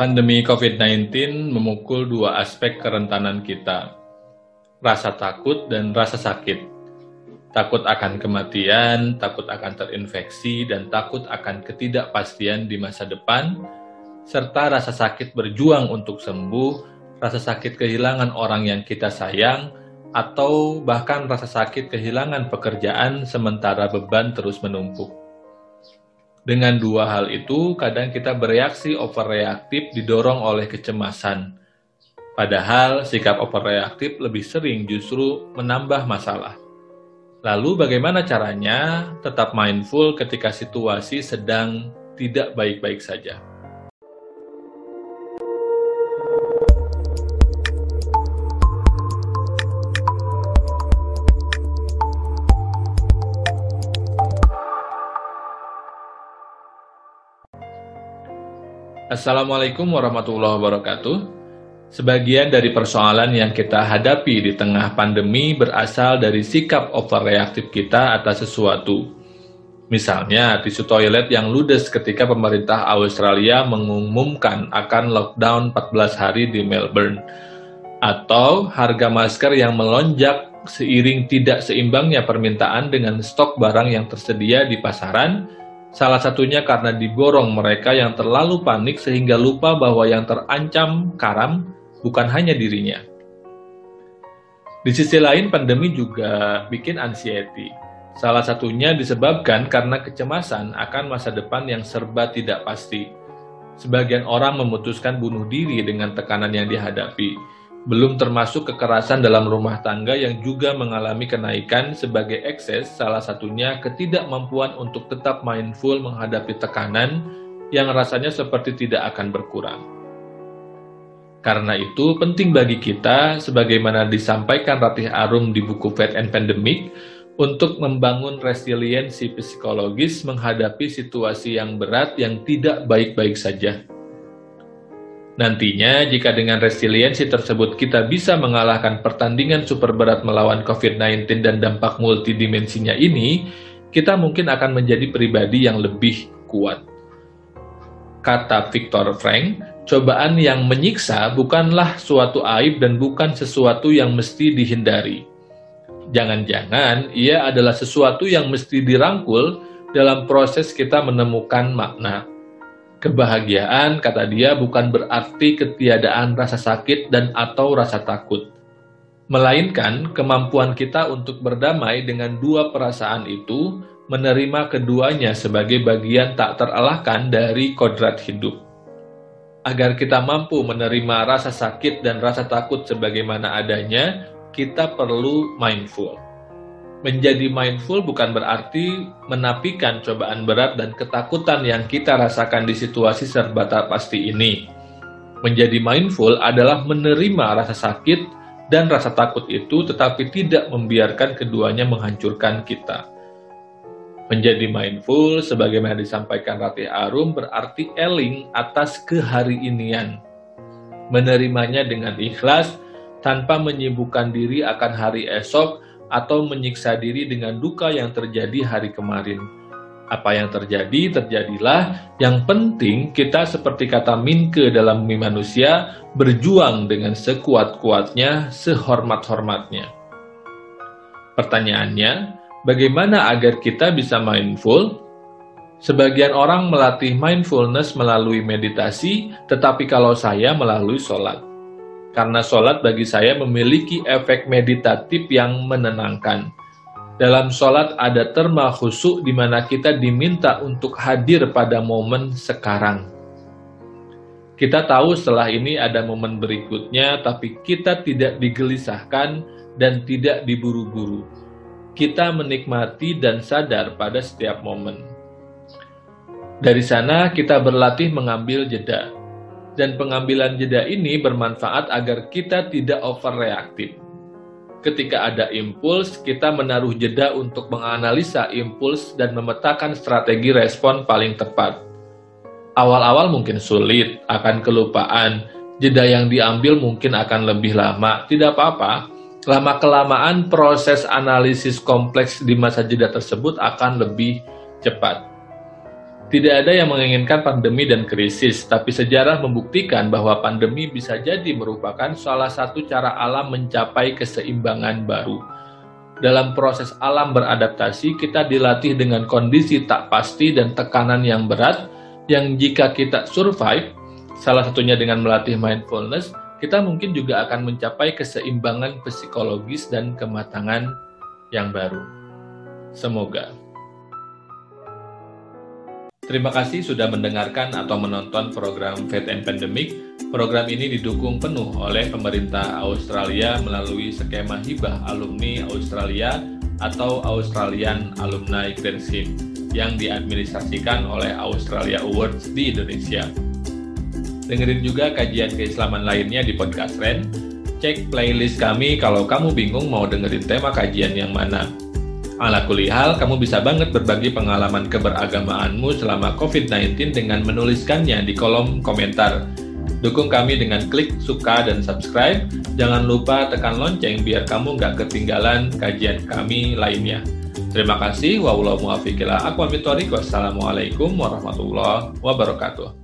Pandemi COVID-19 memukul dua aspek kerentanan kita, rasa takut dan rasa sakit. Takut akan kematian, takut akan terinfeksi, dan takut akan ketidakpastian di masa depan, serta rasa sakit berjuang untuk sembuh, rasa sakit kehilangan orang yang kita sayang, atau bahkan rasa sakit kehilangan pekerjaan sementara beban terus menumpuk. Dengan dua hal itu, kadang kita bereaksi overreaktif didorong oleh kecemasan. Padahal sikap overreaktif lebih sering justru menambah masalah. Lalu bagaimana caranya tetap mindful ketika situasi sedang tidak baik-baik saja? Assalamualaikum warahmatullahi wabarakatuh. Sebagian dari persoalan yang kita hadapi di tengah pandemi berasal dari sikap overreaktif kita atas sesuatu. Misalnya, tisu toilet yang ludes ketika pemerintah Australia mengumumkan akan lockdown 14 hari di Melbourne. Atau harga masker yang melonjak seiring tidak seimbangnya permintaan dengan stok barang yang tersedia di pasaran, Salah satunya karena diborong mereka yang terlalu panik sehingga lupa bahwa yang terancam karam bukan hanya dirinya. Di sisi lain, pandemi juga bikin anxiety. Salah satunya disebabkan karena kecemasan akan masa depan yang serba tidak pasti. Sebagian orang memutuskan bunuh diri dengan tekanan yang dihadapi belum termasuk kekerasan dalam rumah tangga yang juga mengalami kenaikan sebagai ekses, salah satunya ketidakmampuan untuk tetap mindful menghadapi tekanan yang rasanya seperti tidak akan berkurang. Karena itu, penting bagi kita, sebagaimana disampaikan Ratih Arum di buku Fat and Pandemic, untuk membangun resiliensi psikologis menghadapi situasi yang berat yang tidak baik-baik saja. Nantinya, jika dengan resiliensi tersebut kita bisa mengalahkan pertandingan super berat melawan COVID-19 dan dampak multidimensinya ini, kita mungkin akan menjadi pribadi yang lebih kuat. Kata Viktor Frank, cobaan yang menyiksa bukanlah suatu aib dan bukan sesuatu yang mesti dihindari. Jangan-jangan ia adalah sesuatu yang mesti dirangkul dalam proses kita menemukan makna. Kebahagiaan, kata dia, bukan berarti ketiadaan rasa sakit dan atau rasa takut. Melainkan kemampuan kita untuk berdamai dengan dua perasaan itu, menerima keduanya sebagai bagian tak terelakkan dari kodrat hidup. Agar kita mampu menerima rasa sakit dan rasa takut sebagaimana adanya, kita perlu mindful. Menjadi mindful bukan berarti menapikan cobaan berat dan ketakutan yang kita rasakan di situasi serba tak pasti ini. Menjadi mindful adalah menerima rasa sakit dan rasa takut itu tetapi tidak membiarkan keduanya menghancurkan kita. Menjadi mindful sebagaimana disampaikan Ratih Arum berarti eling atas kehari inian. Menerimanya dengan ikhlas tanpa menyibukkan diri akan hari esok atau menyiksa diri dengan duka yang terjadi hari kemarin. Apa yang terjadi, terjadilah. Yang penting kita seperti kata Minke dalam mie manusia, berjuang dengan sekuat-kuatnya, sehormat-hormatnya. Pertanyaannya, bagaimana agar kita bisa mindful? Sebagian orang melatih mindfulness melalui meditasi, tetapi kalau saya melalui sholat karena sholat bagi saya memiliki efek meditatif yang menenangkan. Dalam sholat ada terma khusuk di mana kita diminta untuk hadir pada momen sekarang. Kita tahu setelah ini ada momen berikutnya, tapi kita tidak digelisahkan dan tidak diburu-buru. Kita menikmati dan sadar pada setiap momen. Dari sana kita berlatih mengambil jeda dan pengambilan jeda ini bermanfaat agar kita tidak overreaktif. Ketika ada impuls, kita menaruh jeda untuk menganalisa impuls dan memetakan strategi respon paling tepat. Awal-awal mungkin sulit, akan kelupaan, jeda yang diambil mungkin akan lebih lama, tidak apa-apa. Lama-kelamaan proses analisis kompleks di masa jeda tersebut akan lebih cepat. Tidak ada yang menginginkan pandemi dan krisis, tapi sejarah membuktikan bahwa pandemi bisa jadi merupakan salah satu cara alam mencapai keseimbangan baru. Dalam proses alam beradaptasi, kita dilatih dengan kondisi tak pasti dan tekanan yang berat, yang jika kita survive, salah satunya dengan melatih mindfulness, kita mungkin juga akan mencapai keseimbangan psikologis dan kematangan yang baru. Semoga. Terima kasih sudah mendengarkan atau menonton program Fate and Pandemic. Program ini didukung penuh oleh pemerintah Australia melalui skema hibah alumni Australia atau Australian Alumni Grant Scheme yang diadministrasikan oleh Australia Awards di Indonesia. Dengerin juga kajian keislaman lainnya di podcast Ren. Cek playlist kami kalau kamu bingung mau dengerin tema kajian yang mana. Ala kulihal, kamu bisa banget berbagi pengalaman keberagamaanmu selama COVID-19 dengan menuliskannya di kolom komentar. Dukung kami dengan klik suka dan subscribe. Jangan lupa tekan lonceng biar kamu nggak ketinggalan kajian kami lainnya. Terima kasih. Wassalamualaikum warahmatullahi wabarakatuh.